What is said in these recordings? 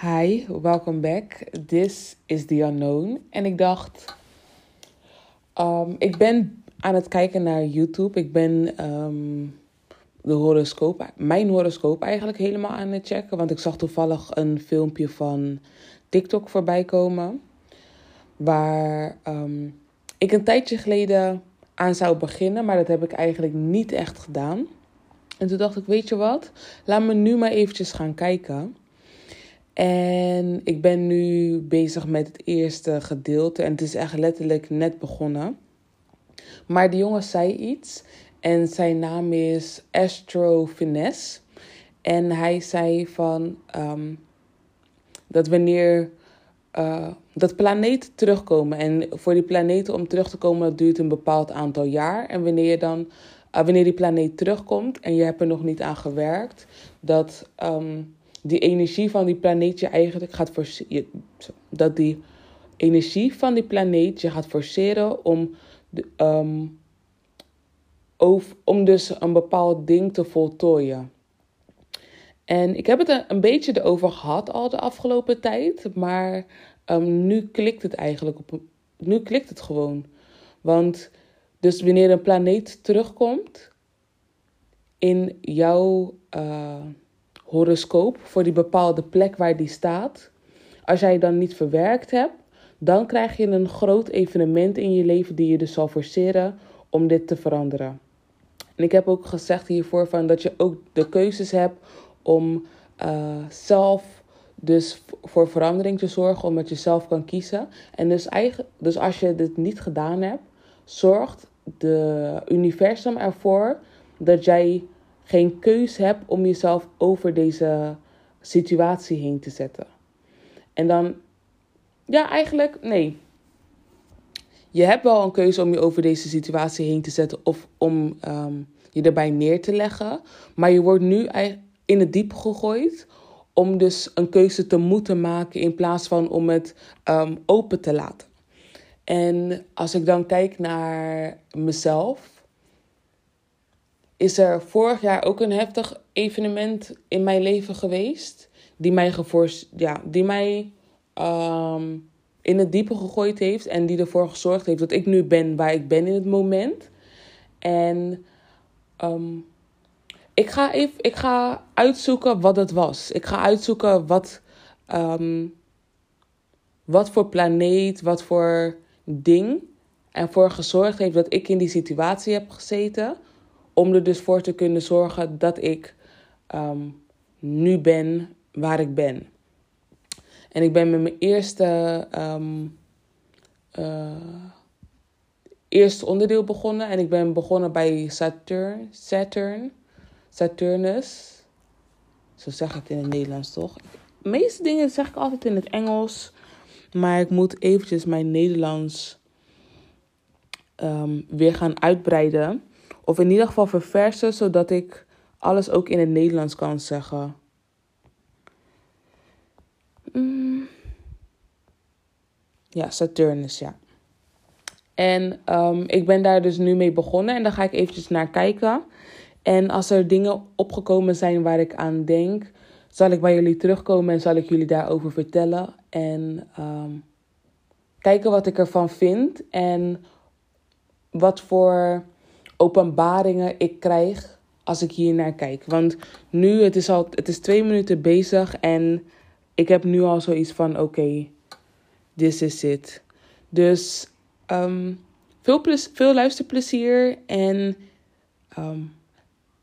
Hi, welcome back. This is The Unknown. En ik dacht, um, ik ben aan het kijken naar YouTube. Ik ben um, de horoscoop, mijn horoscoop eigenlijk helemaal aan het checken. Want ik zag toevallig een filmpje van TikTok voorbij komen. Waar um, ik een tijdje geleden aan zou beginnen, maar dat heb ik eigenlijk niet echt gedaan. En toen dacht ik, weet je wat? Laat me nu maar eventjes gaan kijken. En ik ben nu bezig met het eerste gedeelte. En het is echt letterlijk net begonnen. Maar de jongen zei iets. En zijn naam is Astro Finesse. En hij zei van um, dat wanneer uh, dat planeten terugkomen. En voor die planeten om terug te komen, dat duurt een bepaald aantal jaar. En wanneer je dan uh, wanneer die planeet terugkomt en je hebt er nog niet aan gewerkt, dat um, die energie van die planeet je eigenlijk gaat forceren. Dat die energie van die planeet je gaat forceren om, over, om dus een bepaald ding te voltooien. En ik heb het een, een beetje erover gehad al de afgelopen tijd, maar um, nu klikt het eigenlijk op. Nu klikt het gewoon. Want dus wanneer een planeet terugkomt in jouw uh, horoscoop voor die bepaalde plek waar die staat, als jij dan niet verwerkt hebt, dan krijg je een groot evenement in je leven die je dus zal forceren om dit te veranderen. En ik heb ook gezegd hiervoor van dat je ook de keuzes hebt om uh, zelf dus voor verandering te zorgen, omdat je zelf kan kiezen. En dus, eigen, dus als je dit niet gedaan hebt, zorgt de universum ervoor dat jij geen keus hebt om jezelf over deze situatie heen te zetten. En dan, ja, eigenlijk nee. Je hebt wel een keuze om je over deze situatie heen te zetten of om um, je erbij neer te leggen. Maar je wordt nu in het diep gegooid om dus een keuze te moeten maken in plaats van om het um, open te laten. En als ik dan kijk naar mezelf, is er vorig jaar ook een heftig evenement in mijn leven geweest. Die mij, ja, die mij um, in het diepe gegooid heeft. En die ervoor gezorgd heeft dat ik nu ben waar ik ben in het moment. En um, ik, ga even, ik ga uitzoeken wat het was. Ik ga uitzoeken wat, um, wat voor planeet, wat voor ding ervoor gezorgd heeft dat ik in die situatie heb gezeten. Om er dus voor te kunnen zorgen dat ik um, nu ben waar ik ben. En ik ben met mijn eerste, um, uh, eerste onderdeel begonnen. En ik ben begonnen bij Saturn. Saturn. Saturnus. Zo zeg ik het in het Nederlands toch? De meeste dingen zeg ik altijd in het Engels. Maar ik moet eventjes mijn Nederlands um, weer gaan uitbreiden. Of in ieder geval verversen, zodat ik alles ook in het Nederlands kan zeggen. Mm. Ja, Saturnus, ja. En um, ik ben daar dus nu mee begonnen en daar ga ik eventjes naar kijken. En als er dingen opgekomen zijn waar ik aan denk, zal ik bij jullie terugkomen en zal ik jullie daarover vertellen. En um, kijken wat ik ervan vind en wat voor openbaringen ik krijg als ik hier naar kijk. Want nu, het is al het is twee minuten bezig en ik heb nu al zoiets van: oké, this is it. Dus um, veel, veel luisterplezier en um,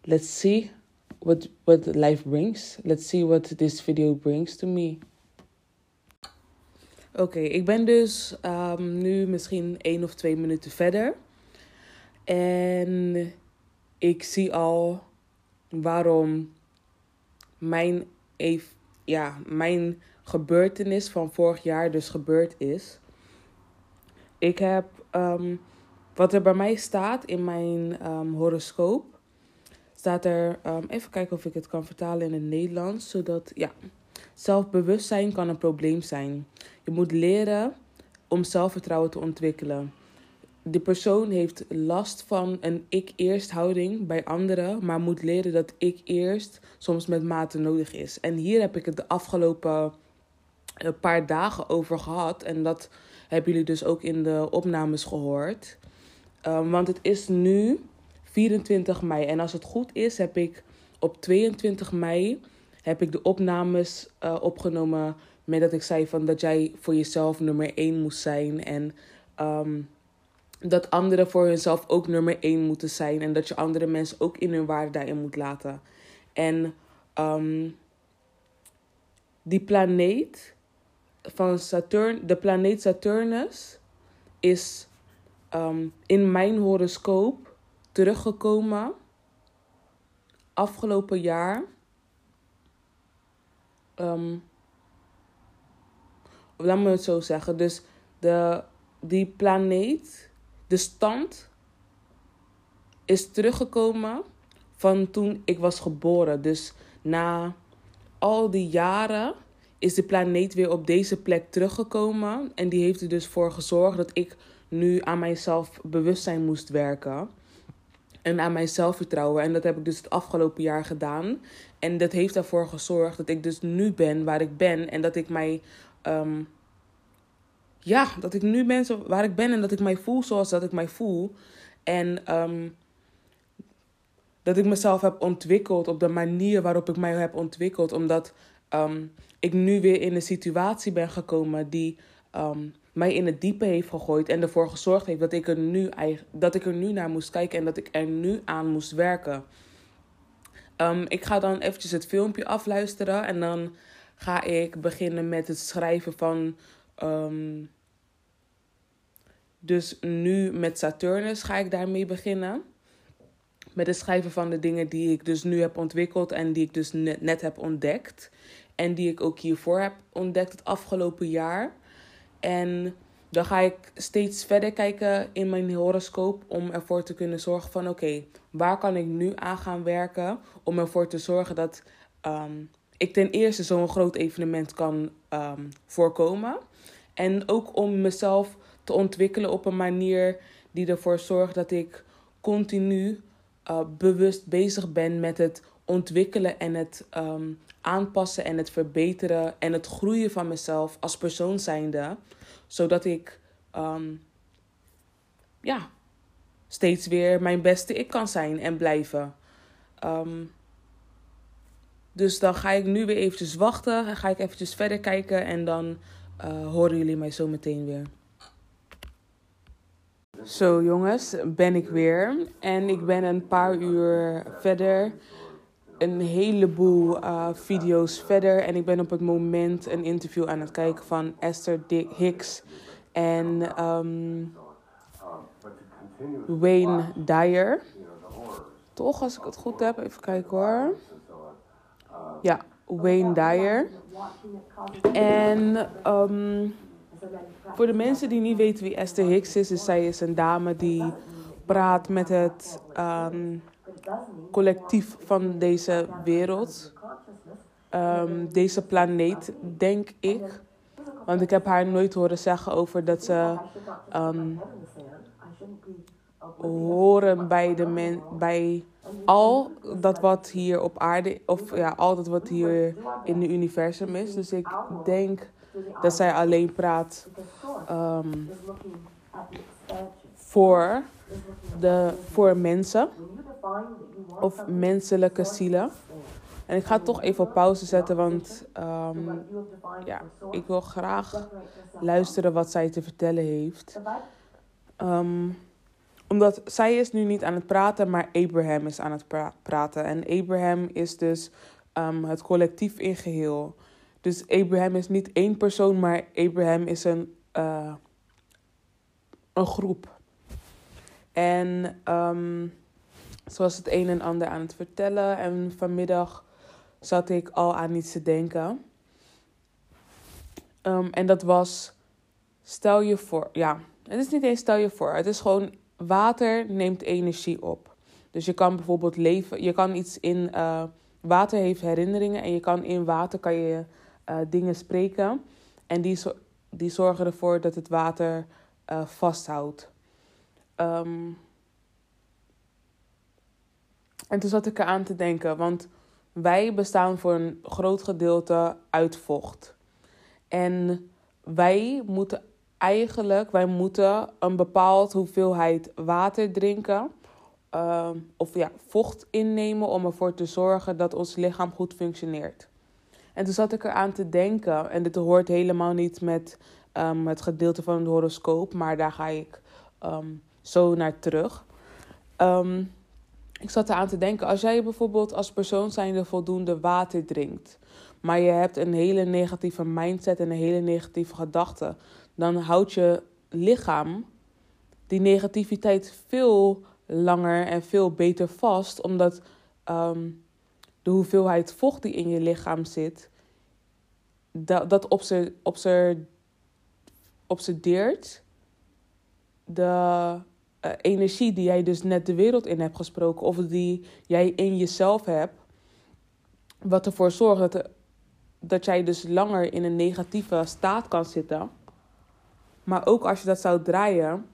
let's see what, what life brings. Let's see what this video brings to me. Oké, ik ben dus um, nu misschien één of twee minuten verder. En ik zie al waarom mijn, ja, mijn gebeurtenis van vorig jaar dus gebeurd is. Ik heb um, wat er bij mij staat in mijn um, horoscoop. Staat er, even kijken of ik het kan vertalen in het Nederlands. Zodat, ja, zelfbewustzijn kan een probleem zijn. Je moet leren om zelfvertrouwen te ontwikkelen. De persoon heeft last van een ik-eerst houding bij anderen, maar moet leren dat ik eerst soms met mate nodig is. En hier heb ik het de afgelopen een paar dagen over gehad. En dat hebben jullie dus ook in de opnames gehoord. Um, want het is nu 24 mei. En als het goed is, heb ik op 22 mei heb ik de opnames uh, opgenomen. Met dat ik zei van dat jij voor jezelf nummer 1 moest zijn. En um, dat anderen voor hunzelf ook nummer 1 moeten zijn. En dat je andere mensen ook in hun waarde daarin moet laten. En um, die planeet van Saturn, de planeet Saturnus, is um, in mijn horoscoop teruggekomen afgelopen jaar. Um, laat me het zo zeggen. Dus de, die planeet, de stand, is teruggekomen van toen ik was geboren. Dus na al die jaren is de planeet weer op deze plek teruggekomen. En die heeft er dus voor gezorgd dat ik nu aan mijzelf bewustzijn moest werken. En aan mijn zelfvertrouwen. En dat heb ik dus het afgelopen jaar gedaan. En dat heeft ervoor gezorgd dat ik dus nu ben waar ik ben. En dat ik mij. Um, ja, dat ik nu ben waar ik ben. En dat ik mij voel zoals dat ik mij voel. En um, dat ik mezelf heb ontwikkeld op de manier waarop ik mij heb ontwikkeld. Omdat um, ik nu weer in een situatie ben gekomen die um, mij in het diepe heeft gegooid. En ervoor gezorgd heeft dat ik, er nu, dat ik er nu naar moest kijken en dat ik er nu aan moest werken. Ik ga dan eventjes het filmpje afluisteren en dan ga ik beginnen met het schrijven van. Um, dus nu met Saturnus ga ik daarmee beginnen. Met het schrijven van de dingen die ik dus nu heb ontwikkeld en die ik dus net, net heb ontdekt. En die ik ook hiervoor heb ontdekt het afgelopen jaar. En dan ga ik steeds verder kijken in mijn horoscoop om ervoor te kunnen zorgen van oké, waar kan ik nu aan gaan werken om ervoor te zorgen dat um, ik ten eerste zo'n groot evenement kan um, voorkomen. En ook om mezelf te ontwikkelen op een manier die ervoor zorgt dat ik continu uh, bewust bezig ben met het ontwikkelen en het um, aanpassen en het verbeteren en het groeien van mezelf als persoon zijnde. Zodat ik um, ja, steeds weer mijn beste ik kan zijn en blijven. Dus dan ga ik nu weer eventjes wachten. Ga ik eventjes verder kijken en dan uh, horen jullie mij zo meteen weer. Zo jongens, ben ik weer. En ik ben een paar uur verder een heleboel uh, video's verder. En ik ben op het moment een interview aan het kijken van Esther Hicks en um, Wayne Dyer. Toch, als ik het goed heb. Even kijken hoor. Ja, Wayne Dyer. En um, voor de mensen die niet weten wie Esther Hicks is, is zij is een dame die praat met het um, collectief van deze wereld. Um, deze planeet, denk ik. Want ik heb haar nooit horen zeggen over dat ze horen bij, de men, bij al dat wat hier op aarde, of ja, al dat wat hier in het universum is. Dus ik denk dat zij alleen praat um, voor, de, voor mensen of menselijke zielen. En ik ga toch even op pauze zetten, want um, ja, ik wil graag luisteren wat zij te vertellen heeft. Um, omdat zij is nu niet aan het praten, maar Abraham is aan het pra praten. En Abraham is dus um, het collectief in geheel. Dus Abraham is niet één persoon, maar Abraham is een, uh, een groep. En um, ze was het een en ander aan het vertellen. En vanmiddag zat ik al aan iets te denken. Um, en dat was, stel je voor, ja, het is niet eens stel je voor. Het is gewoon, water neemt energie op. Dus je kan bijvoorbeeld leven, je kan iets in, uh, water heeft herinneringen. En je kan in water kan je uh, dingen spreken. En die, die zorgen ervoor dat het water uh, vasthoudt. Um, en toen zat ik eraan te denken, want wij bestaan voor een groot gedeelte uit vocht. En wij moeten eigenlijk, wij moeten een bepaald hoeveelheid water drinken. Ehm, of ja, vocht innemen om ervoor te zorgen dat ons lichaam goed functioneert. En toen zat ik eraan te denken, en dit hoort helemaal niet met um, het gedeelte van het horoscoop, maar daar ga ik ehm, zo naar terug. ik zat eraan te denken, als jij bijvoorbeeld als persoon zijnde voldoende water drinkt, maar je hebt een hele negatieve mindset en een hele negatieve gedachte, dan houdt je lichaam die negativiteit veel langer en veel beter vast, omdat um, de hoeveelheid vocht die in je lichaam zit, dat, dat obsedeert de uh, energie die jij dus net de wereld in hebt gesproken, of die jij in jezelf hebt, wat ervoor zorgt dat, dat jij dus langer in een negatieve staat kan zitten. Maar ook als je dat zou draaien,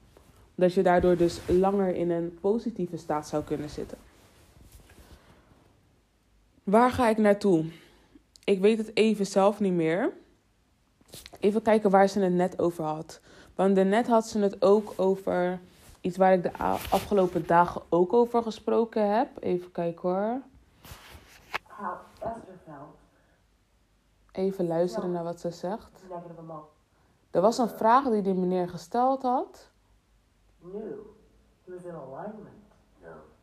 dat je daardoor dus langer in een positieve staat zou kunnen zitten. Waar ga ik naartoe? Ik weet het even zelf niet meer. Even kijken waar ze het net over had. Want net had ze het ook over iets waar ik de afgelopen dagen ook over gesproken heb. Even kijken hoor. Even luisteren naar wat ze zegt. Er was een vraag die die meneer gesteld had. Knew he was in alignment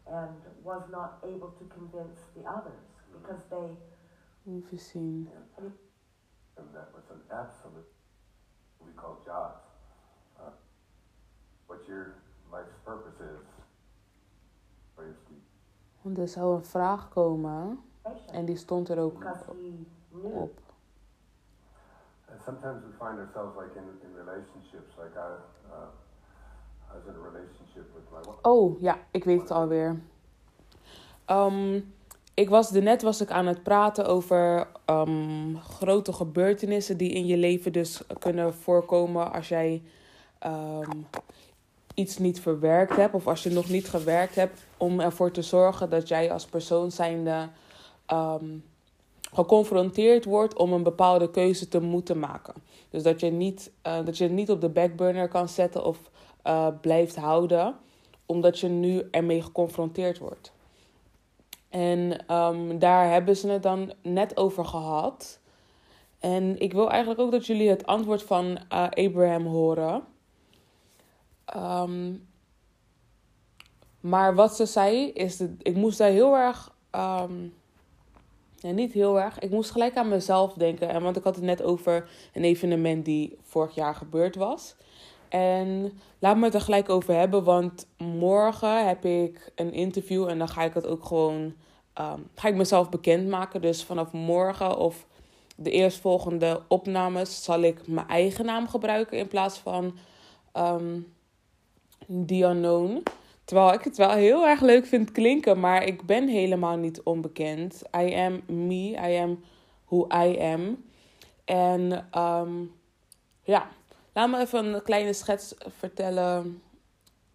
and was not able to convince the others because they. Even zien. And that was an absolute, we call jobs. Uh, what your life's purpose is. Want er zou een vraag komen. En die stond er ook op. Sometimes we find ourselves like in, in relationships, like I, uh, I was in a relationship with my wife. Oh ja, ik weet het alweer. Um, ik was net was ik aan het praten over um, grote gebeurtenissen die in je leven dus kunnen voorkomen als jij um, iets niet verwerkt hebt of als je nog niet gewerkt hebt om ervoor te zorgen dat jij als persoon zijnde um, geconfronteerd wordt om een bepaalde keuze te moeten maken. Dus dat je, niet, uh, dat je het niet op de backburner kan zetten of uh, blijft houden, omdat je nu ermee geconfronteerd wordt. En um, daar hebben ze het dan net over gehad. En ik wil eigenlijk ook dat jullie het antwoord van uh, Abraham horen. Um, maar wat ze zei is dat ik moest daar heel erg um, ja, niet heel erg. Ik moest gelijk aan mezelf denken. En want ik had het net over een evenement die vorig jaar gebeurd was. En laat me het er gelijk over hebben. Want morgen heb ik een interview. En dan ga ik het ook gewoon. Um, ga ik mezelf bekendmaken. Dus vanaf morgen of de eerstvolgende opnames zal ik mijn eigen naam gebruiken in plaats van um. Terwijl ik het wel heel erg leuk vind klinken, maar ik ben helemaal niet onbekend. I am me, I am who I am. En um, ja, laat me even een kleine schets vertellen.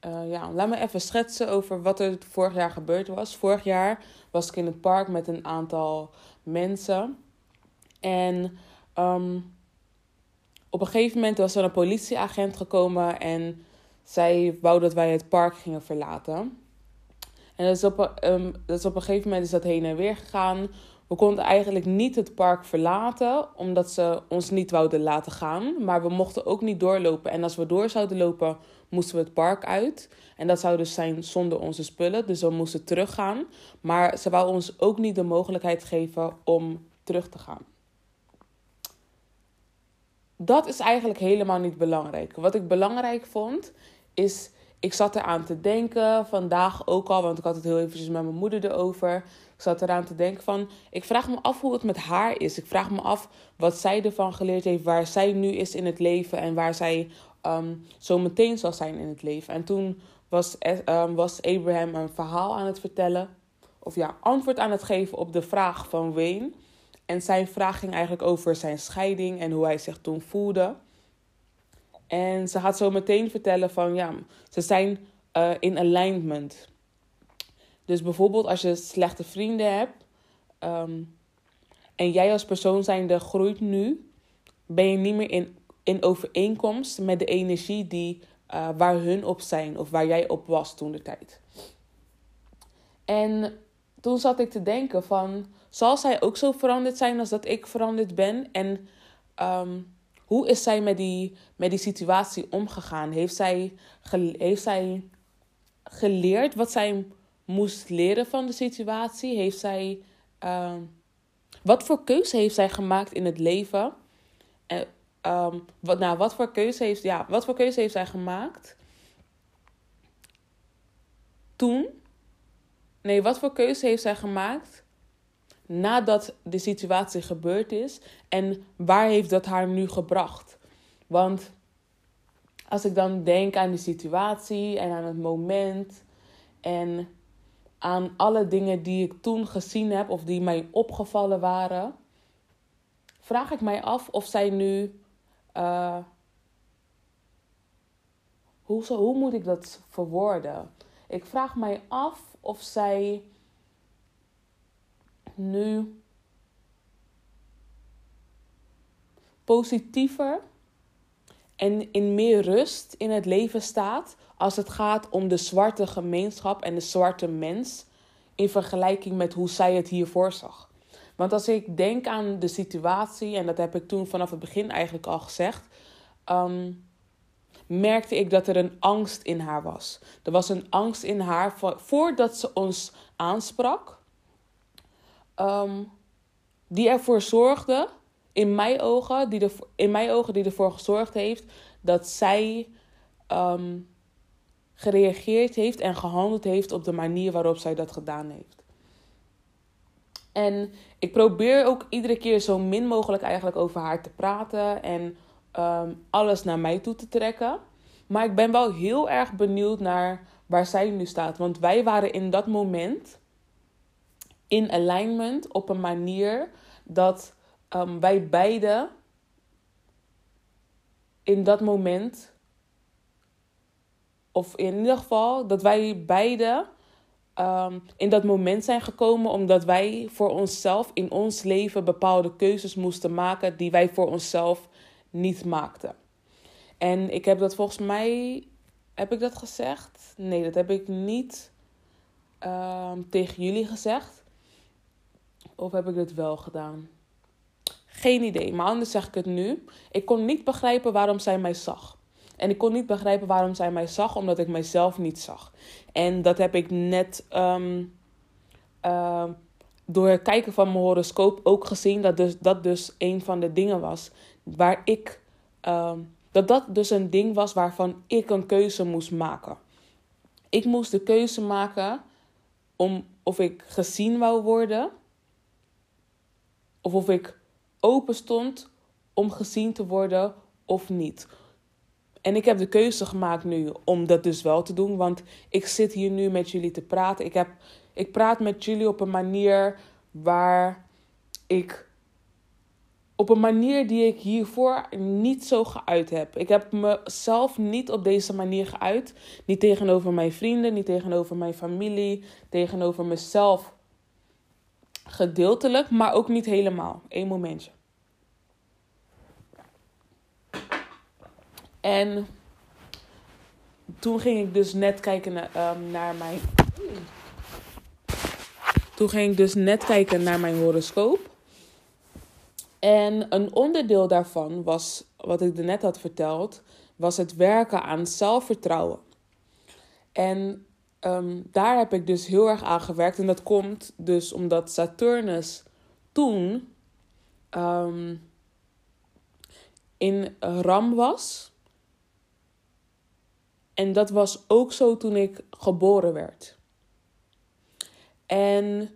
Uh, ja, laat me even schetsen over wat er vorig jaar gebeurd was. Vorig jaar was ik in het park met een aantal mensen. En um, op een gegeven moment was er een politieagent gekomen en zij wou dat wij het park gingen verlaten. En dat is, op, um, dat is op een gegeven moment is dat heen en weer gegaan. We konden eigenlijk niet het park verlaten, omdat ze ons niet wouden laten gaan. Maar we mochten ook niet doorlopen. En als we door zouden lopen, moesten we het park uit. En dat zou dus zijn zonder onze spullen. Dus we moesten teruggaan. Maar ze wou ons ook niet de mogelijkheid geven om terug te gaan dat is eigenlijk helemaal niet belangrijk. Wat ik belangrijk vond, is, ik zat eraan te denken, vandaag ook al, want ik had het heel eventjes met mijn moeder erover. Ik zat eraan te denken van, ik vraag me af hoe het met haar is. Ik vraag me af wat zij ervan geleerd heeft, waar zij nu is in het leven en waar zij um, zo meteen zal zijn in het leven. En toen was, um, was Abraham een verhaal aan het vertellen, of ja, antwoord aan het geven op de vraag van Wayne. En zijn vraag ging eigenlijk over zijn scheiding en hoe hij zich toen voelde. En ze gaat zo meteen vertellen van ja, ze zijn uh, in alignment. Dus bijvoorbeeld als je slechte vrienden hebt um, en jij als persoon zijnde groeit nu, ben je niet meer in, in overeenkomst met de energie die, uh, waar hun op zijn of waar jij op was toen de tijd. En toen zat ik te denken van, zal zij ook zo veranderd zijn als dat ik veranderd ben? En um, hoe is zij met die, met die situatie omgegaan? Heeft zij, heeft zij geleerd wat zij moest leren van de situatie? Heeft zij, uh, wat voor keuze heeft zij gemaakt in het leven? En, um, wat, nou, wat voor keuze heeft, ja, wat voor keuze heeft zij gemaakt toen? Nee, wat voor keuze heeft zij gemaakt nadat de situatie gebeurd is en waar heeft dat haar nu gebracht? Want als ik dan denk aan de situatie en aan het moment en aan alle dingen die ik toen gezien heb of die mij opgevallen waren, vraag ik mij af of zij nu. Uh, hoe, hoe moet ik dat verwoorden? Ik vraag mij af of zij nu positiever en in meer rust in het leven staat als het gaat om de zwarte gemeenschap en de zwarte mens in vergelijking met hoe zij het hiervoor zag. Want als ik denk aan de situatie, en dat heb ik toen vanaf het begin eigenlijk al gezegd, ehm, merkte ik dat er een angst in haar was. Er was een angst in haar voordat ze ons aansprak um, die ervoor zorgde, in mijn ogen, die in mijn ogen die ervoor gezorgd heeft dat zij um, gereageerd heeft en gehandeld heeft op de manier waarop zij dat gedaan heeft. En ik probeer ook iedere keer zo min mogelijk eigenlijk over haar te praten en um, alles naar mij toe te trekken. Maar ik ben wel heel erg benieuwd naar waar zij nu staat. Want wij waren in dat moment in alignment op een manier dat um, wij beide in dat moment, of in ieder geval dat wij beide um, in dat moment zijn gekomen omdat wij voor onszelf in ons leven bepaalde keuzes moesten maken die wij voor onszelf niet maakten. En ik heb dat volgens mij, heb ik dat gezegd? Nee, dat heb ik niet um, tegen jullie gezegd. Of heb ik dit wel gedaan? Geen idee, maar anders zeg ik het nu. Ik kon niet begrijpen waarom zij mij zag. En ik kon niet begrijpen waarom zij mij zag, omdat ik mijzelf niet zag. En dat heb ik net um, uh, door het kijken van mijn horoscoop ook gezien. Dat dus, dat dus een van de dingen was waar ik. Um, dat dat dus een ding was waarvan ik een keuze moest maken. Ik moest de keuze maken om of ik gezien wou worden of of ik open stond om gezien te worden of niet. En ik heb de keuze gemaakt nu om dat dus wel te doen. Want ik zit hier nu met jullie te praten. Ik, heb, ik praat met jullie op een manier waar ik. Op een manier die ik hiervoor niet zo geuit heb. Ik heb mezelf niet op deze manier geuit. Niet tegenover mijn vrienden, niet tegenover mijn familie, tegenover mezelf Gedeeltelijk, maar ook niet helemaal. Eén momentje. En toen ging ik dus net kijken naar, um, naar mijn. Toen ging ik dus net kijken naar mijn horoscoop. En een onderdeel daarvan was, wat ik er net had verteld, was het werken aan zelfvertrouwen. En um, daar heb ik dus heel erg aan gewerkt. En dat komt dus omdat Saturnus toen um, in Ram was. En dat was ook zo toen ik geboren werd. En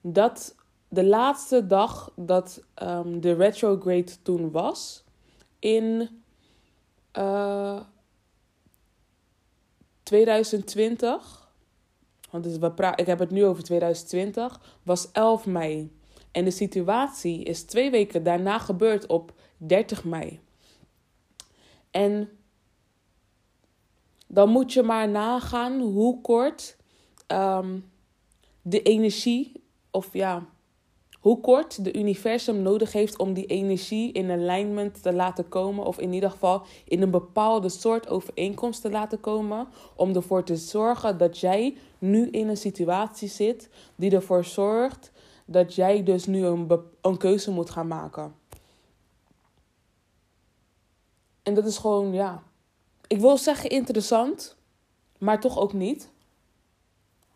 dat de laatste dag dat um, de retrograde toen was, in uh, 2020 want we ik heb het nu over 2020, was 11 mei. En de situatie is twee weken daarna gebeurd op 30 mei. En dan moet je maar nagaan hoe kort um, de energie, of ja, hoe kort de universum nodig heeft om die energie in alignment te laten komen. Of in ieder geval in een bepaalde soort overeenkomst te laten komen. Om ervoor te zorgen dat jij nu in een situatie zit die ervoor zorgt dat jij dus nu een, een keuze moet gaan maken. En dat is gewoon, ja. Ik wil zeggen interessant, maar toch ook niet.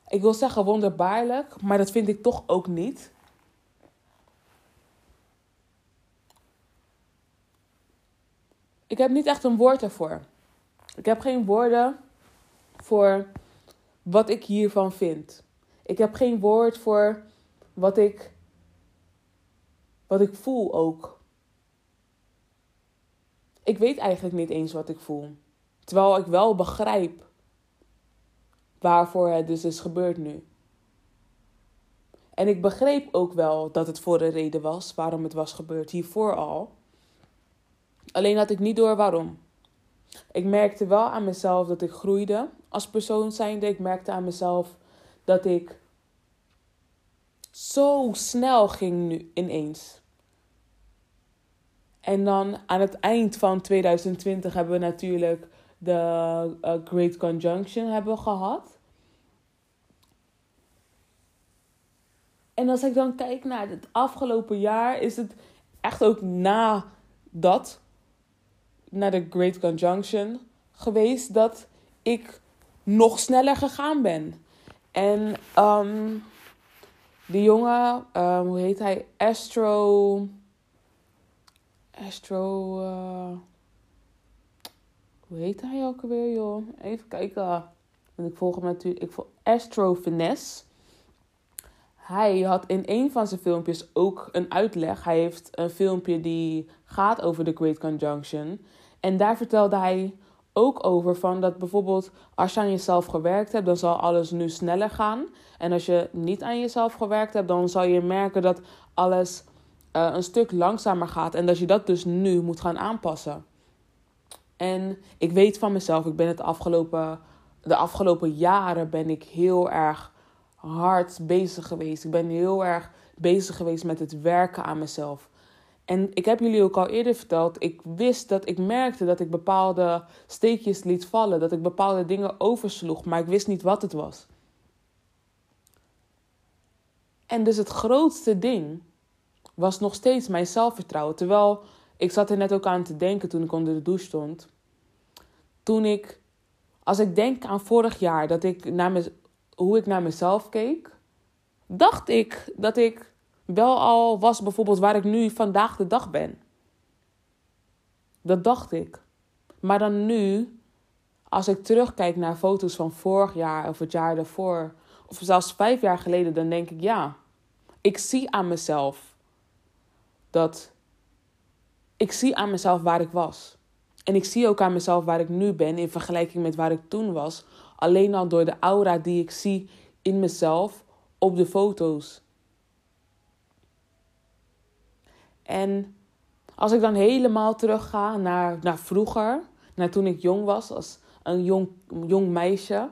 Ik wil zeggen wonderbaarlijk, maar dat vind ik toch ook niet. Ik heb niet echt een woord ervoor. Ik heb geen woorden voor wat ik hiervan vind. Ik heb geen woord voor wat ik, wat ik voel ook. Ik weet eigenlijk niet eens wat ik voel. Terwijl ik wel begrijp waarvoor het dus is gebeurd nu. En ik begreep ook wel dat het voor een reden was waarom het was gebeurd, hiervoor al. Alleen had ik niet door waarom. Ik merkte wel aan mezelf dat ik groeide als persoon zijnde. Ik merkte aan mezelf dat ik zo snel ging nu ineens. En dan aan het eind van 2020 hebben we natuurlijk de uh, Great Conjunction hebben gehad. En als ik dan kijk naar het afgelopen jaar, is het echt ook na dat, na de Great Conjunction, geweest dat ik nog sneller gegaan ben. En um, die jongen, um, hoe heet hij? Astro. Astro. Uh, hoe heet hij ook alweer, joh? Even kijken. Want ik volg hem natuurlijk. Ik volg Astro Finesse. Hij had in een van zijn filmpjes ook een uitleg. Hij heeft een filmpje die gaat over de Great Conjunction. En daar vertelde hij ook over van dat bijvoorbeeld als je aan jezelf gewerkt hebt, dan zal alles nu sneller gaan. En als je niet aan jezelf gewerkt hebt, dan zal je merken dat alles uh, een stuk langzamer gaat. En dat je dat dus nu moet gaan aanpassen. En ik weet van mezelf, ik ben het afgelopen, de afgelopen jaren ben ik heel erg hard bezig geweest. Ik ben heel erg bezig geweest met het werken aan mezelf. En ik heb jullie ook al eerder verteld, ik wist dat ik merkte dat ik bepaalde steekjes liet vallen, dat ik bepaalde dingen oversloeg, maar ik wist niet wat het was. En dus het grootste ding was nog steeds mijn zelfvertrouwen. Terwijl ik zat er net ook aan te denken toen ik onder de douche stond. Toen ik, als ik denk aan vorig jaar, dat ik naar me, hoe ik naar mezelf keek, dacht ik dat ik wel al was bijvoorbeeld waar ik nu vandaag de dag ben. Dat dacht ik. Maar dan nu, als ik terugkijk naar foto's van vorig jaar of het jaar daarvoor, of zelfs vijf jaar geleden, dan denk ik ja, ik zie aan mezelf dat ik zie aan mezelf waar ik was. En ik zie ook aan mezelf waar ik nu ben in vergelijking met waar ik toen was. Alleen al door de aura die ik zie in mezelf op de foto's. En als ik dan helemaal terugga naar, naar vroeger, naar toen ik jong was, als een jong, jong meisje,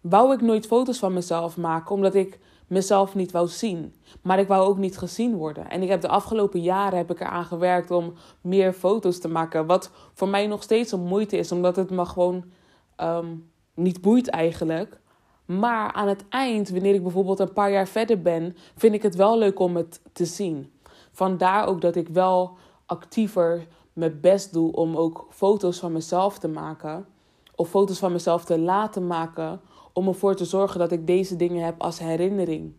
wou ik nooit foto's van mezelf maken, omdat ik mezelf niet wou zien. Maar ik wou ook niet gezien worden. En ik heb de afgelopen jaren heb ik eraan gewerkt om meer foto's te maken. Wat voor mij nog steeds een moeite is, omdat het me gewoon ehm, niet boeit eigenlijk. Maar aan het eind, wanneer ik bijvoorbeeld een paar jaar verder ben, vind ik het wel leuk om het te zien. Vandaar ook dat ik wel actiever mijn best doe om ook foto's van mezelf te maken. Of foto's van mezelf te laten maken. Om ervoor te zorgen dat ik deze dingen heb als herinnering.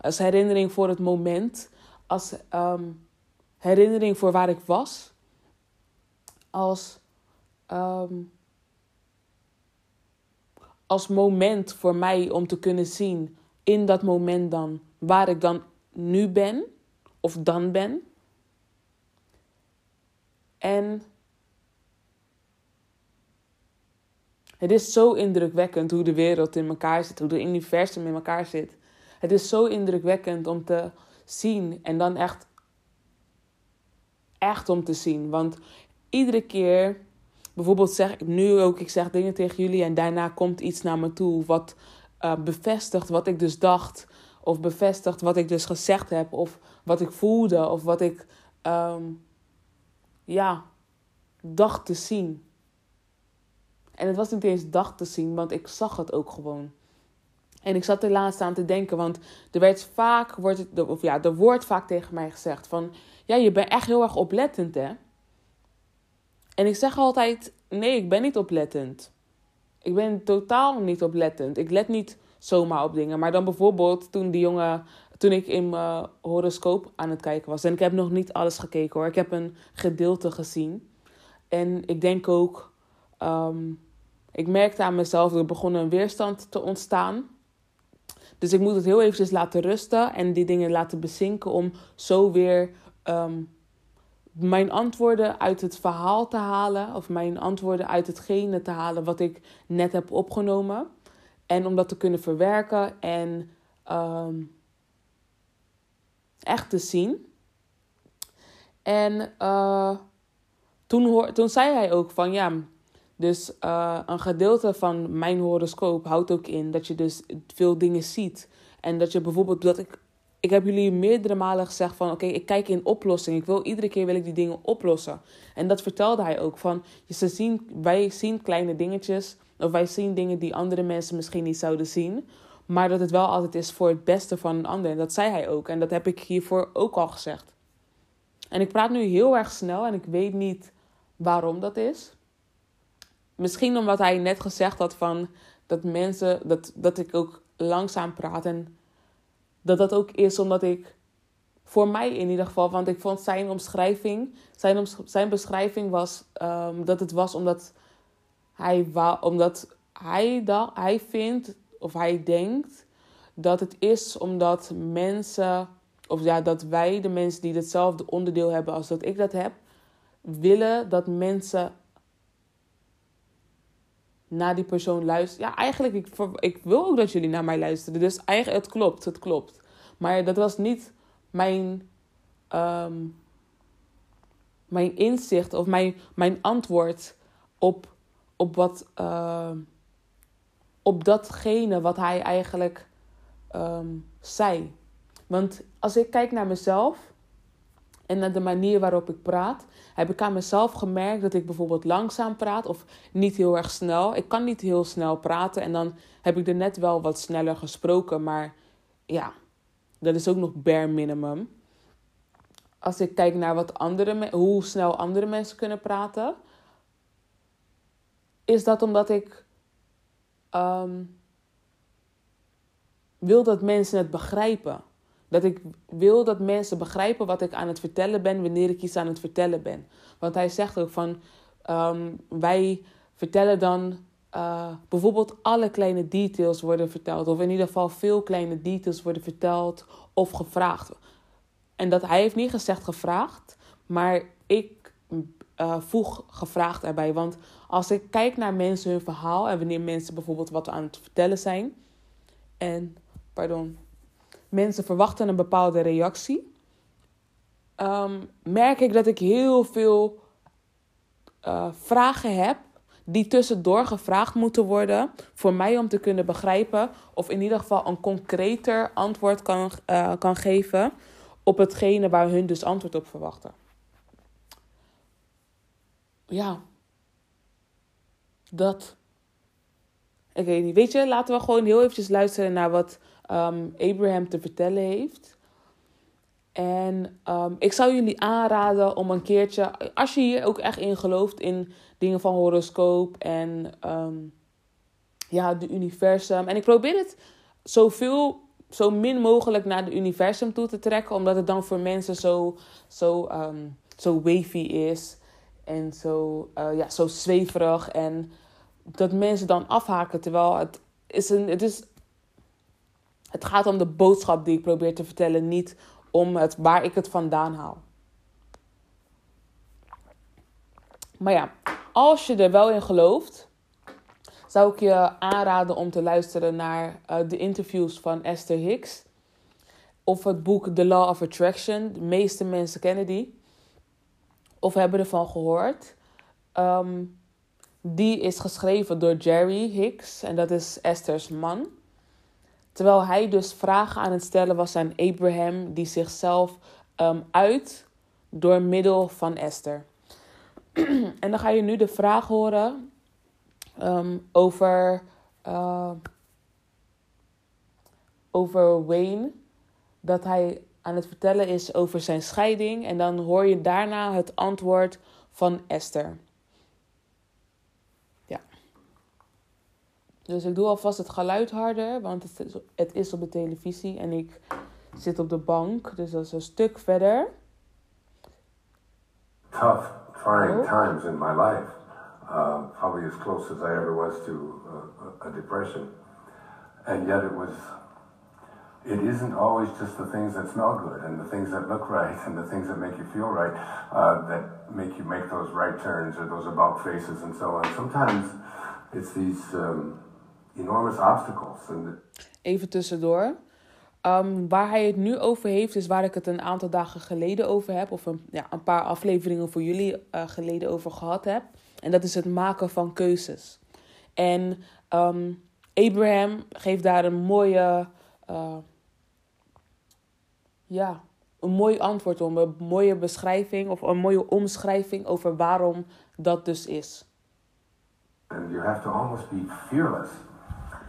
Als herinnering voor het moment. Als ehm, herinnering voor waar ik was. Als ehm, als moment voor mij om te kunnen zien in dat moment dan waar ik dan nu ben of dan ben. En het is zo indrukwekkend hoe de wereld in elkaar zit, hoe het universum in elkaar zit. Het is zo indrukwekkend om te zien en dan echt, echt om te zien. Want iedere keer bijvoorbeeld zeg ik nu ook, ik zeg dingen tegen jullie en daarna komt iets naar me toe wat uh, bevestigt wat ik dus dacht of bevestigt wat ik dus gezegd heb, of wat ik voelde, of wat ik ehm, ja, dacht te zien. En het was niet eens dacht te zien, want ik zag het ook gewoon. En ik zat er laatst aan te denken, want er werd vaak, wordt of ja, er wordt vaak tegen mij gezegd van, ja, je bent echt heel erg oplettend, hè? En ik zeg altijd, nee, ik ben niet oplettend. Ik ben totaal niet oplettend. Ik let niet zomaar op dingen. Maar dan bijvoorbeeld toen die jongen, toen ik in mijn horoscoop aan het kijken was. En ik heb nog niet alles gekeken hoor. Ik heb een gedeelte gezien. En ik denk ook, ehm, ik merkte aan mezelf, er begon een weerstand te ontstaan. Dus ik moet het heel eventjes laten rusten en die dingen laten bezinken om zo weer ehm, mijn antwoorden uit het verhaal te halen. Of mijn antwoorden uit hetgene te halen wat ik net heb opgenomen. En om dat te kunnen verwerken en ehm, echt te zien. En uh, toen, hoor, toen zei hij ook van ja, dus uh, een gedeelte van mijn horoscoop houdt ook in dat je dus veel dingen ziet. En dat je bijvoorbeeld, dat ik, ik heb jullie meerdere malen gezegd van oké, ik kijk in oplossing. Ik wil iedere keer wil ik die dingen oplossen. En dat vertelde hij ook van, ze zien, wij zien kleine dingetjes of wij zien dingen die andere mensen misschien niet zouden zien. Maar dat het wel altijd is voor het beste van een ander. En dat zei hij ook. En dat heb ik hiervoor ook al gezegd. En ik praat nu heel erg snel en ik weet niet waarom dat is. Misschien omdat hij net gezegd had van dat mensen, dat, dat ik ook langzaam praat. En dat dat ook is omdat ik, voor mij in ieder geval, want ik vond zijn omschrijving, zijn, zijn beschrijving was um, dat het was omdat hij, omdat hij, dat, hij vindt of hij denkt dat het is omdat mensen, of ja, dat wij, de mensen die hetzelfde onderdeel hebben als dat ik dat heb, willen dat mensen naar die persoon luisteren. Ja, eigenlijk, ik, ik wil ook dat jullie naar mij luisteren. Dus eigenlijk, het klopt, het klopt. Maar dat was niet mijn, ehm, mijn inzicht of mijn, mijn antwoord op op wat. Uh, op datgene wat hij eigenlijk um, zei. Want als ik kijk naar mezelf en naar de manier waarop ik praat, heb ik aan mezelf gemerkt dat ik bijvoorbeeld langzaam praat of niet heel erg snel. Ik kan niet heel snel praten en dan heb ik er net wel wat sneller gesproken, maar ja, dat is ook nog bare minimum. Als ik kijk naar wat andere, hoe snel andere mensen kunnen praten, is dat omdat ik ehm, wil dat mensen het begrijpen. Dat ik wil dat mensen begrijpen wat ik aan het vertellen ben wanneer ik iets aan het vertellen ben. Want hij zegt ook van ehm, wij vertellen dan uh, bijvoorbeeld alle kleine details worden verteld. Of in ieder geval veel kleine details worden verteld of gevraagd. En dat hij heeft niet gezegd gevraagd, maar ik uh, voeg gevraagd erbij. Want als ik kijk naar mensen hun verhaal en wanneer mensen bijvoorbeeld wat aan het vertellen zijn en, pardon, mensen verwachten een bepaalde reactie, um, merk ik dat ik heel veel uh, vragen heb die tussendoor gevraagd moeten worden voor mij om te kunnen begrijpen of in ieder geval een concreter antwoord kan, uh, kan geven op hetgene waar hun dus antwoord op verwachten. Ja, dat. Ik weet niet. Weet je, laten we gewoon heel eventjes luisteren naar wat um, Abraham te vertellen heeft. En um, ik zou jullie aanraden om een keertje, als je hier ook echt in gelooft in dingen van horoscoop en um, ja, de universum. En ik probeer het zoveel, zo min mogelijk naar de universum toe te trekken, omdat het dan voor mensen zo, zo, zo wavy is en zo, uh, ja, zo zweverig. En dat mensen dan afhaken. Terwijl het is een. Het, is, het gaat om de boodschap die ik probeer te vertellen, niet om het, waar ik het vandaan haal. Maar ja, als je er wel in gelooft, zou ik je aanraden om te luisteren naar uh, de interviews van Esther Hicks. Of het boek The Law of Attraction. De meeste mensen kennen die. Of hebben ervan gehoord. Um, die is geschreven door Jerry Hicks en dat is Esther's man. Terwijl hij dus vragen aan het stellen was aan Abraham, die zichzelf um, uit door middel van Esther. en dan ga je nu de vraag horen um, over, uh, over Wayne. Dat hij aan het vertellen is over zijn scheiding. En dan hoor je daarna het antwoord van Esther. Dus ik doe alvast het geluid harder, want het is, op de televisie en ik zit op de bank. Dus dat is een stuk verder. Tough, trying oh. times in my life. Uh, probably as close as I ever was to uh, a depression. And yet it was it isn't always just the things that smell good and the things that look right and the things that make you feel right uh, that make you make those right turns or those about faces and so on. Sometimes it's these um, enormous obstacles. Even tussendoor. Um, waar hij het nu over heeft, is waar ik het een aantal dagen geleden over heb, of een, ja, een paar afleveringen voor jullie uh, geleden over gehad heb. En dat is het maken van keuzes. En um, Abraham geeft daar een mooie uh, ja, een mooi antwoord op, een mooie beschrijving of een mooie omschrijving over waarom dat dus is. And you have to almost be fearless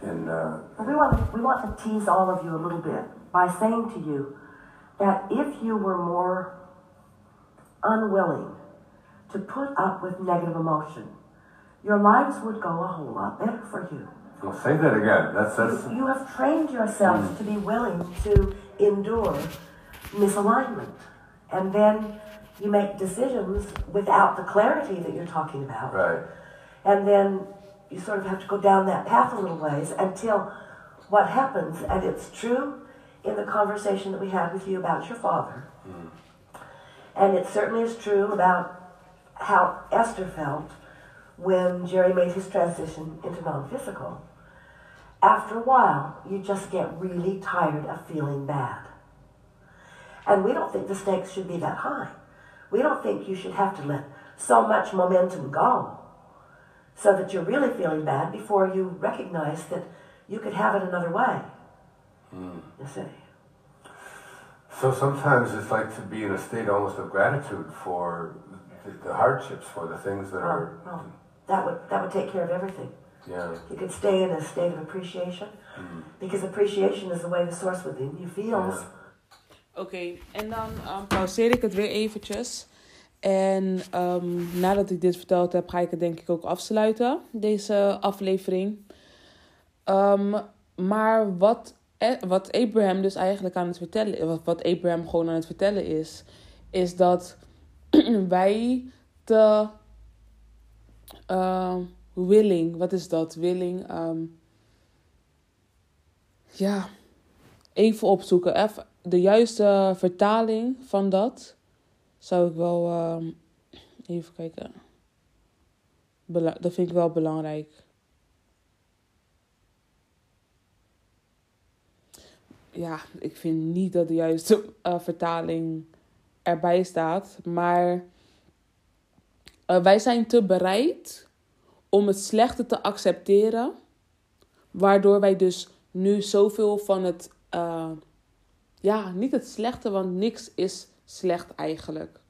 in. Uh... We want we want to tease all of you a little bit by saying to you that if you were more unwilling to put up with negative emotion, your lives would go a whole lot better for you. Well, say that again. That's that's. You, you have trained yourself mm. to be willing to endure misalignment. And then you make decisions without the clarity that you're talking about. Right. And then you sort of have to go down that path a little ways until what happens, and it's true in the conversation that we had with you about your father. Mm. And it certainly is true about how Esther felt when Jerry made his transition into non physical. After a while, you just get really tired of feeling bad. And we don't think the stakes should be that high. We don't think you should have to let so much momentum go so that you're really feeling bad before you recognize that you could have it another way. Mm. You see. So sometimes it's like to be in a state almost of gratitude for the, the hardships, for the things that oh, are. Oh. That would that would take care of everything. Yeah. You could stay in a state of appreciation mm. because appreciation is the way the source within you feels. Yeah Oké, okay, en dan um, pauzeer ik het weer eventjes. En um, nadat ik dit verteld heb, ga ik het denk ik ook afsluiten, deze aflevering. Um, maar wat, eh, wat Abraham dus eigenlijk aan het vertellen, wat, wat Abraham gewoon aan het vertellen is, is dat wij te uh, willing, wat is dat? Willing, ja, even opzoeken. Even, de juiste vertaling van dat zou ik wel. Uh, even kijken. Dat vind ik wel belangrijk. Ja, ik vind niet dat de juiste uh, vertaling erbij staat. Maar uh, wij zijn te bereid om het slechte te accepteren. Waardoor wij dus nu zoveel van het uh, ja, niet het slechte, want niks is slecht eigenlijk.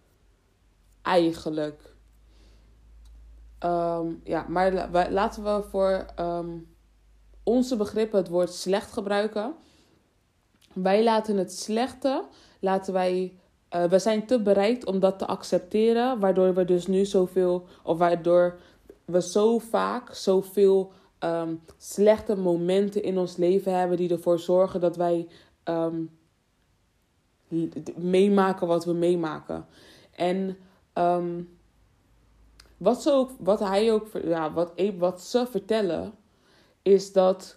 Eigenlijk. Um, ja, maar laten we voor um, onze begrippen het woord slecht gebruiken. Wij laten het slechte, laten wij, uh, we zijn te bereid om dat te accepteren, waardoor we dus nu zoveel, of waardoor we zo vaak zoveel um, slechte momenten in ons leven hebben die ervoor zorgen dat wij meemaken wat we meemaken. En um, wat, ze wat hij ook, ja, wat, wat ze vertellen, is dat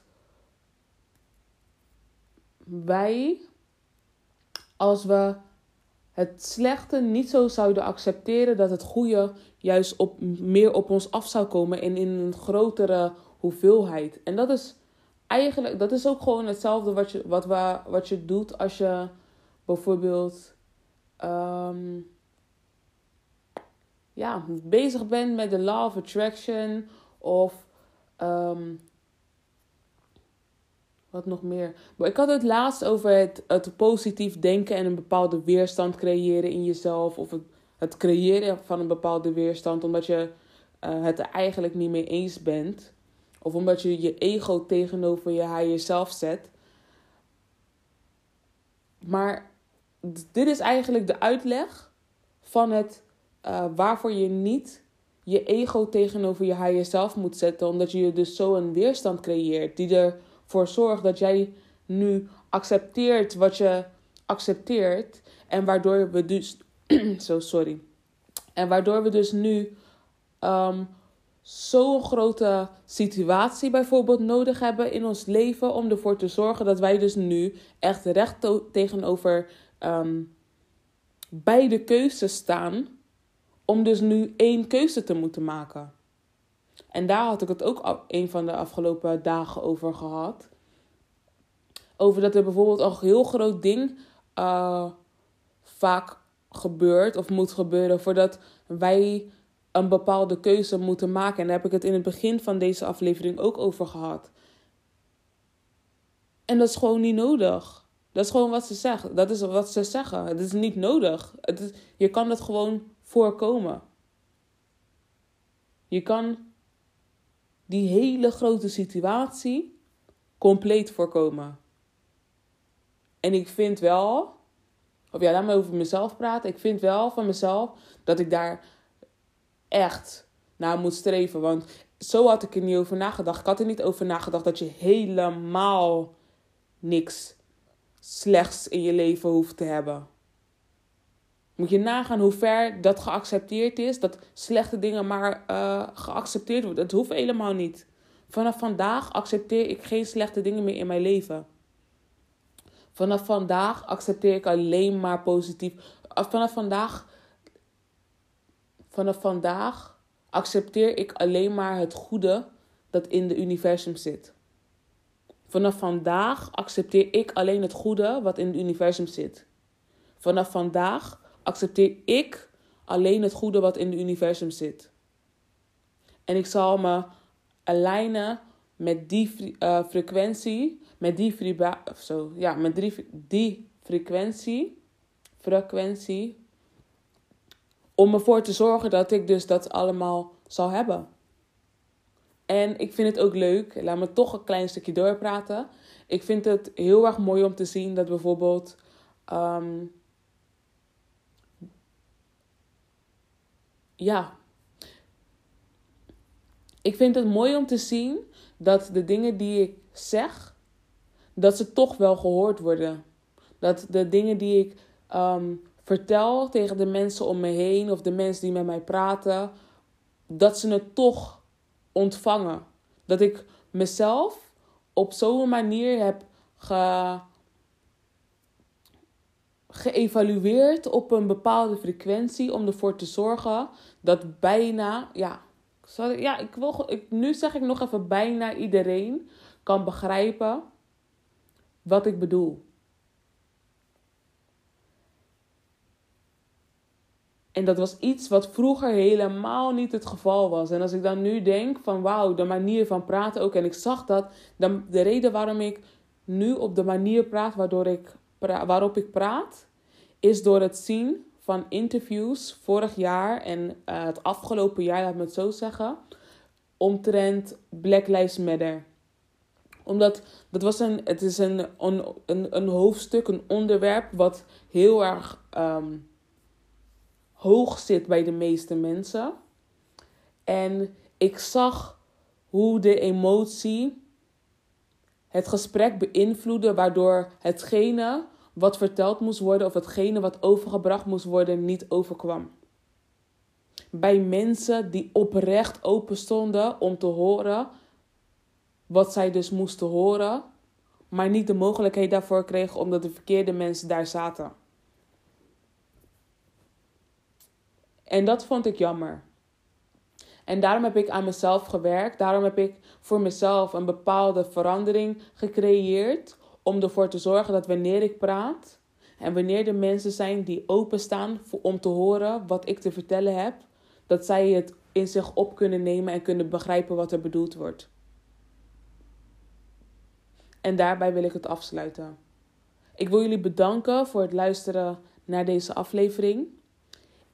wij, als we het slechte niet zo zouden accepteren, dat het goede juist op, meer op ons af zou komen en in een grotere hoeveelheid. En dat is eigenlijk, dat is ook gewoon hetzelfde wat je, wat, we, wat je doet als je bijvoorbeeld um, ja, bezig bent met de law of attraction of um, wat nog meer? Maar ik had het laatst over het, positief denken en een bepaalde weerstand creëren in jezelf. Of het, creëren van een bepaalde weerstand omdat je uh, het er eigenlijk niet mee eens bent. Of omdat je je ego tegenover je higher zelf zet. Maar dit is eigenlijk de uitleg van het uh, waarvoor je niet je ego tegenover je higher zelf moet zetten. Omdat je dus zo een weerstand creëert die ervoor zorgt dat jij nu accepteert wat je accepteert. En waardoor we dus. zo, sorry. En waardoor we dus nu um, zo'n grote situatie bijvoorbeeld nodig hebben in ons leven. Om ervoor te zorgen dat wij dus nu echt recht tegenover um, beide keuzes staan. Om dus nu één keuze te moeten maken. En daar had ik het ook een van de afgelopen dagen over gehad. Over dat er bijvoorbeeld een heel groot ding uh, vaak gebeurt of moet gebeuren voordat wij een bepaalde keuze moeten maken. En daar heb ik het in het begin van deze aflevering ook over gehad. En dat is gewoon niet nodig. Dat is gewoon wat ze zeggen. Dat is wat ze zeggen. Het is niet nodig. Het is, je kan het gewoon voorkomen. Je kan die hele grote situatie compleet voorkomen. En ik vind wel, of ja, laat me over mezelf praten. Ik vind wel van mezelf dat ik daar echt naar moet streven. Want zo had ik er niet over nagedacht. Ik had er niet over nagedacht dat je helemaal niks slechts in je leven hoeft te hebben. Moet je nagaan hoe ver dat geaccepteerd is. Dat slechte dingen maar uh, geaccepteerd worden. Dat hoeft helemaal niet. Vanaf vandaag accepteer ik geen slechte dingen meer in mijn leven. Vanaf vandaag accepteer ik alleen maar positief. Vanaf vandaag Vanaf vandaag accepteer ik alleen maar het goede dat in het universum zit. Vanaf vandaag accepteer ik alleen het goede wat in het universum zit. Vanaf vandaag accepteer ik alleen het goede wat in het universum zit. En ik zal me alignen met die uh, frequentie, met die, vibra zo, ja, met die, die frequentie, frequentie om ervoor te zorgen dat ik dus dat allemaal zal hebben. En ik vind het ook leuk, laat me toch een klein stukje doorpraten. Ik vind het heel erg mooi om te zien dat bijvoorbeeld. Um, ja. Ik vind het mooi om te zien dat de dingen die ik zeg, dat ze toch wel gehoord worden. Dat de dingen die ik um, vertel tegen de mensen om me heen of de mensen die met mij praten, dat ze het toch ontvangen. Dat ik mezelf op zo'n manier heb ge, geëvalueerd op een bepaalde frequentie om ervoor te zorgen dat bijna, ja, ja ik wil, ik, nu zeg ik nog even bijna iedereen kan begrijpen wat ik bedoel. En dat was iets wat vroeger helemaal niet het geval was. En als ik dan nu denk van wauw, de manier van praten ook. En ik zag dat, dan, de reden waarom ik nu op de manier praat waardoor ik waarop ik praat, is door het zien van interviews vorig jaar en uh, het afgelopen jaar, laat me het zo zeggen, omtrent Black Lives Matter. Omdat dat was een, het is een, een, een, hoofdstuk, een onderwerp wat heel erg um, hoog zit bij de meeste mensen. En ik zag hoe de emotie het gesprek beïnvloedde, waardoor hetgene wat verteld moest worden of hetgene wat overgebracht moest worden niet overkwam. Bij mensen die oprecht open stonden om te horen wat zij dus moesten horen, maar niet de mogelijkheid daarvoor kregen omdat de verkeerde mensen daar zaten. En dat vond ik jammer. En daarom heb ik aan mezelf gewerkt. Daarom heb ik voor mezelf een bepaalde verandering gecreëerd. Om ervoor te zorgen dat wanneer ik praat. En wanneer er mensen zijn die openstaan om te horen wat ik te vertellen heb. Dat zij het in zich op kunnen nemen en kunnen begrijpen wat er bedoeld wordt. En daarbij wil ik het afsluiten. Ik wil jullie bedanken voor het luisteren naar deze aflevering.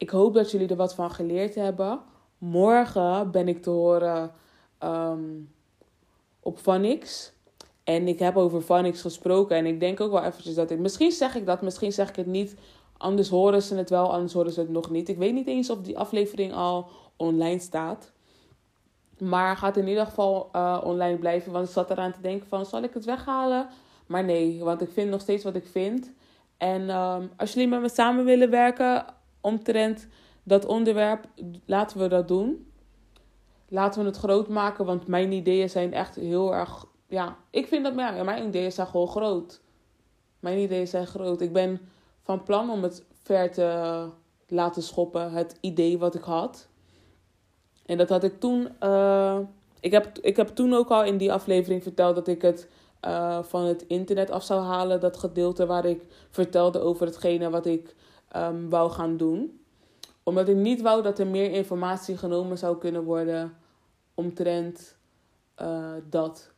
Ik hoop dat jullie er wat van geleerd hebben. Morgen ben ik te horen um, op Vanix. En ik heb over Vanix gesproken. En ik denk ook wel eventjes dat ik... Misschien zeg ik dat, misschien zeg ik het niet. Anders horen ze het wel, anders horen ze het nog niet. Ik weet niet eens of die aflevering al online staat. Maar gaat in ieder geval uh, online blijven. Want ik zat eraan te denken van, zal ik het weghalen? Maar nee, want ik vind nog steeds wat ik vind. En um, als jullie met me samen willen werken omtrent dat onderwerp, laten we dat doen. Laten we het groot maken, want mijn ideeën zijn echt heel erg. Ja, ik vind dat ja, mijn ideeën zijn gewoon groot. Mijn ideeën zijn groot. Ik ben van plan om het ver te laten schoppen, het idee wat ik had. En dat had ik toen. Uh, ik, heb, ik heb toen ook al in die aflevering verteld dat ik het uh, van het internet af zou halen. Dat gedeelte waar ik vertelde over hetgene wat ik um, wou gaan doen. Omdat ik niet wou dat er meer informatie genomen zou kunnen worden omtrent uh, dat.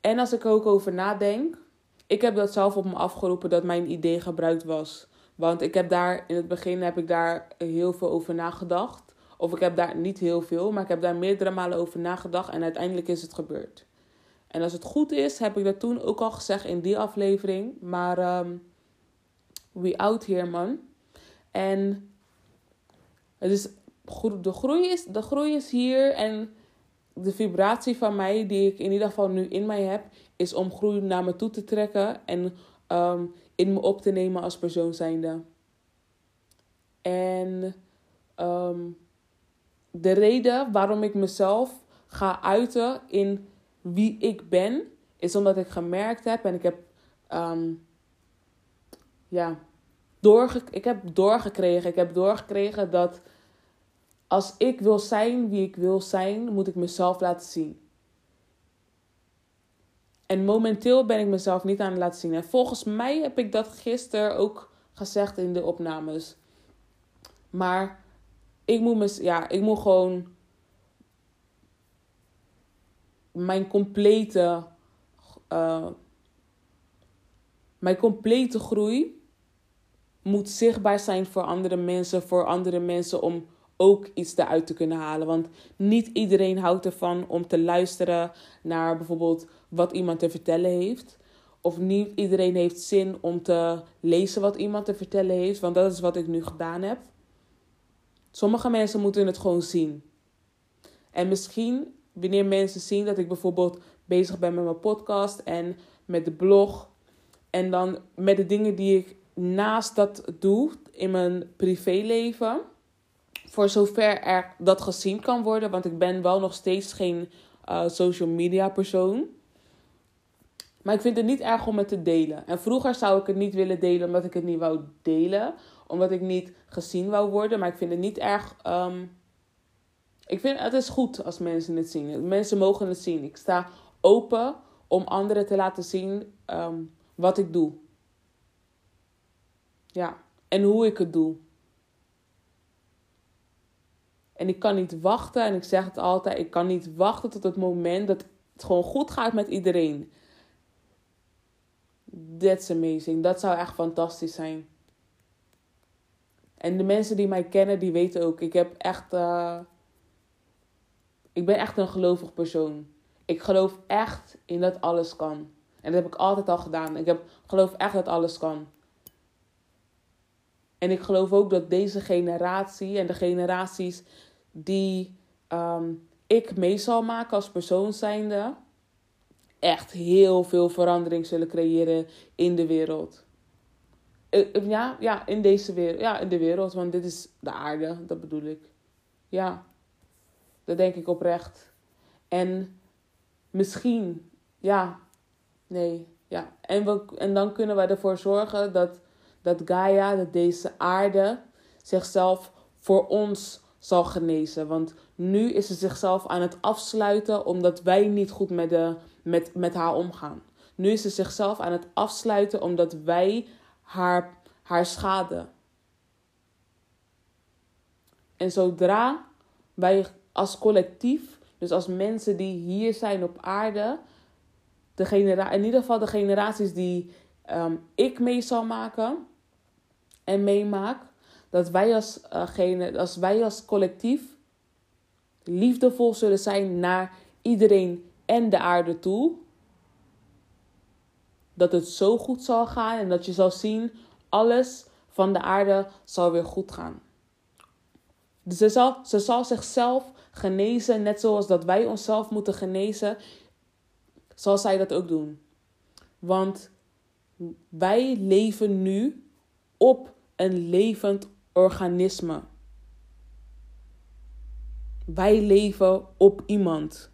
En als ik er ook over nadenk. Ik heb dat zelf op me afgeroepen dat mijn idee gebruikt was. Want ik heb daar in het begin heb ik daar heel veel over nagedacht. Of ik heb daar niet heel veel, maar ik heb daar meerdere malen over nagedacht en uiteindelijk is het gebeurd. En als het goed is, heb ik dat toen ook al gezegd in die aflevering. Maar um, we out here, man. En het is, de, groei is, de groei is hier. En de vibratie van mij, die ik in ieder geval nu in mij heb, is om groei naar me toe te trekken. En um, in me op te nemen als persoon zijnde. En um, de reden waarom ik mezelf ga uiten in wie ik ben, is omdat ik gemerkt heb en ik heb, um, ja, doorge ik heb doorgekregen. Ik heb doorgekregen dat als ik wil zijn wie ik wil zijn, moet ik mezelf laten zien. En momenteel ben ik mezelf niet aan het laten zien. En volgens mij heb ik dat gisteren ook gezegd in de opnames. Maar ik moet, ja, ik moet gewoon mijn complete, uh, mijn complete groei moet zichtbaar zijn voor andere mensen, voor andere mensen om ook iets eruit te kunnen halen. Want niet iedereen houdt ervan om te luisteren naar bijvoorbeeld wat iemand te vertellen heeft. Of niet iedereen heeft zin om te lezen wat iemand te vertellen heeft. Want dat is wat ik nu gedaan heb. Sommige mensen moeten het gewoon zien. En misschien wanneer mensen zien dat ik bijvoorbeeld bezig ben met mijn podcast en met de blog. En dan met de dingen die ik naast dat doe in mijn privéleven. Voor zover er dat gezien kan worden. Want ik ben wel nog steeds geen uh, social media persoon. Maar ik vind het niet erg om het te delen. En vroeger zou ik het niet willen delen omdat ik het niet wou delen. Omdat ik niet gezien wou worden. Maar ik vind het niet erg um, ik vind het is goed als mensen het zien. Mensen mogen het zien. Ik sta open om anderen te laten zien um, wat ik doe. Ja, en hoe ik het doe. En ik kan niet wachten, en ik zeg het altijd, ik kan niet wachten tot het moment dat het gewoon goed gaat met iedereen. That's amazing. Dat zou echt fantastisch zijn. En de mensen die mij kennen, die weten ook, ik heb echt. Uh, ik ben echt een gelovig persoon. Ik geloof echt in dat alles kan. En dat heb ik altijd al gedaan. Ik heb, geloof echt dat alles kan. En ik geloof ook dat deze generatie en de generaties die um, ik mee zal maken als persoon zijnde, echt heel veel verandering zullen creëren in de wereld. Eh, eh, ja, ja, in deze wereld. Ja, in de wereld, want dit is de aarde, dat bedoel ik. Ja. Dat denk ik oprecht. En misschien, ja, nee, ja. En, we, en dan kunnen we ervoor zorgen dat, dat Gaia, dat deze aarde, zichzelf voor ons zal genezen. Want nu is ze zichzelf aan het afsluiten omdat wij niet goed met, de, met, met haar omgaan. Nu is ze zichzelf aan het afsluiten omdat wij haar, haar schaden. En zodra wij als collectief, dus als mensen die hier zijn op aarde, de genera in ieder geval de generaties die ehm, ik mee zal maken en meemaak, dat wij als, uh, als wij als collectief liefdevol zullen zijn naar iedereen en de aarde toe. Dat het zo goed zal gaan en dat je zal zien, alles van de aarde zal weer goed gaan. Dus ze zal, ze zal zichzelf genezen, net zoals dat wij onszelf moeten genezen, zal zij dat ook doen. Want wij leven nu op een levend organisme. Wij leven op iemand.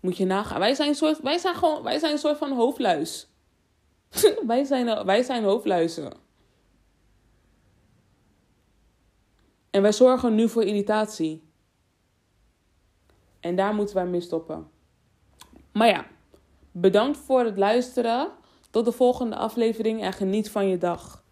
Moet je nagaan. Wij zijn, soort, wij zijn, gewoon, wij zijn een soort van hoofdluis. wij, zijn, wij zijn hoofdluizen. En wij zorgen nu voor irritatie. En daar moeten wij mee stoppen. Maar ja, bedankt voor het luisteren. Tot de volgende aflevering en geniet van je dag.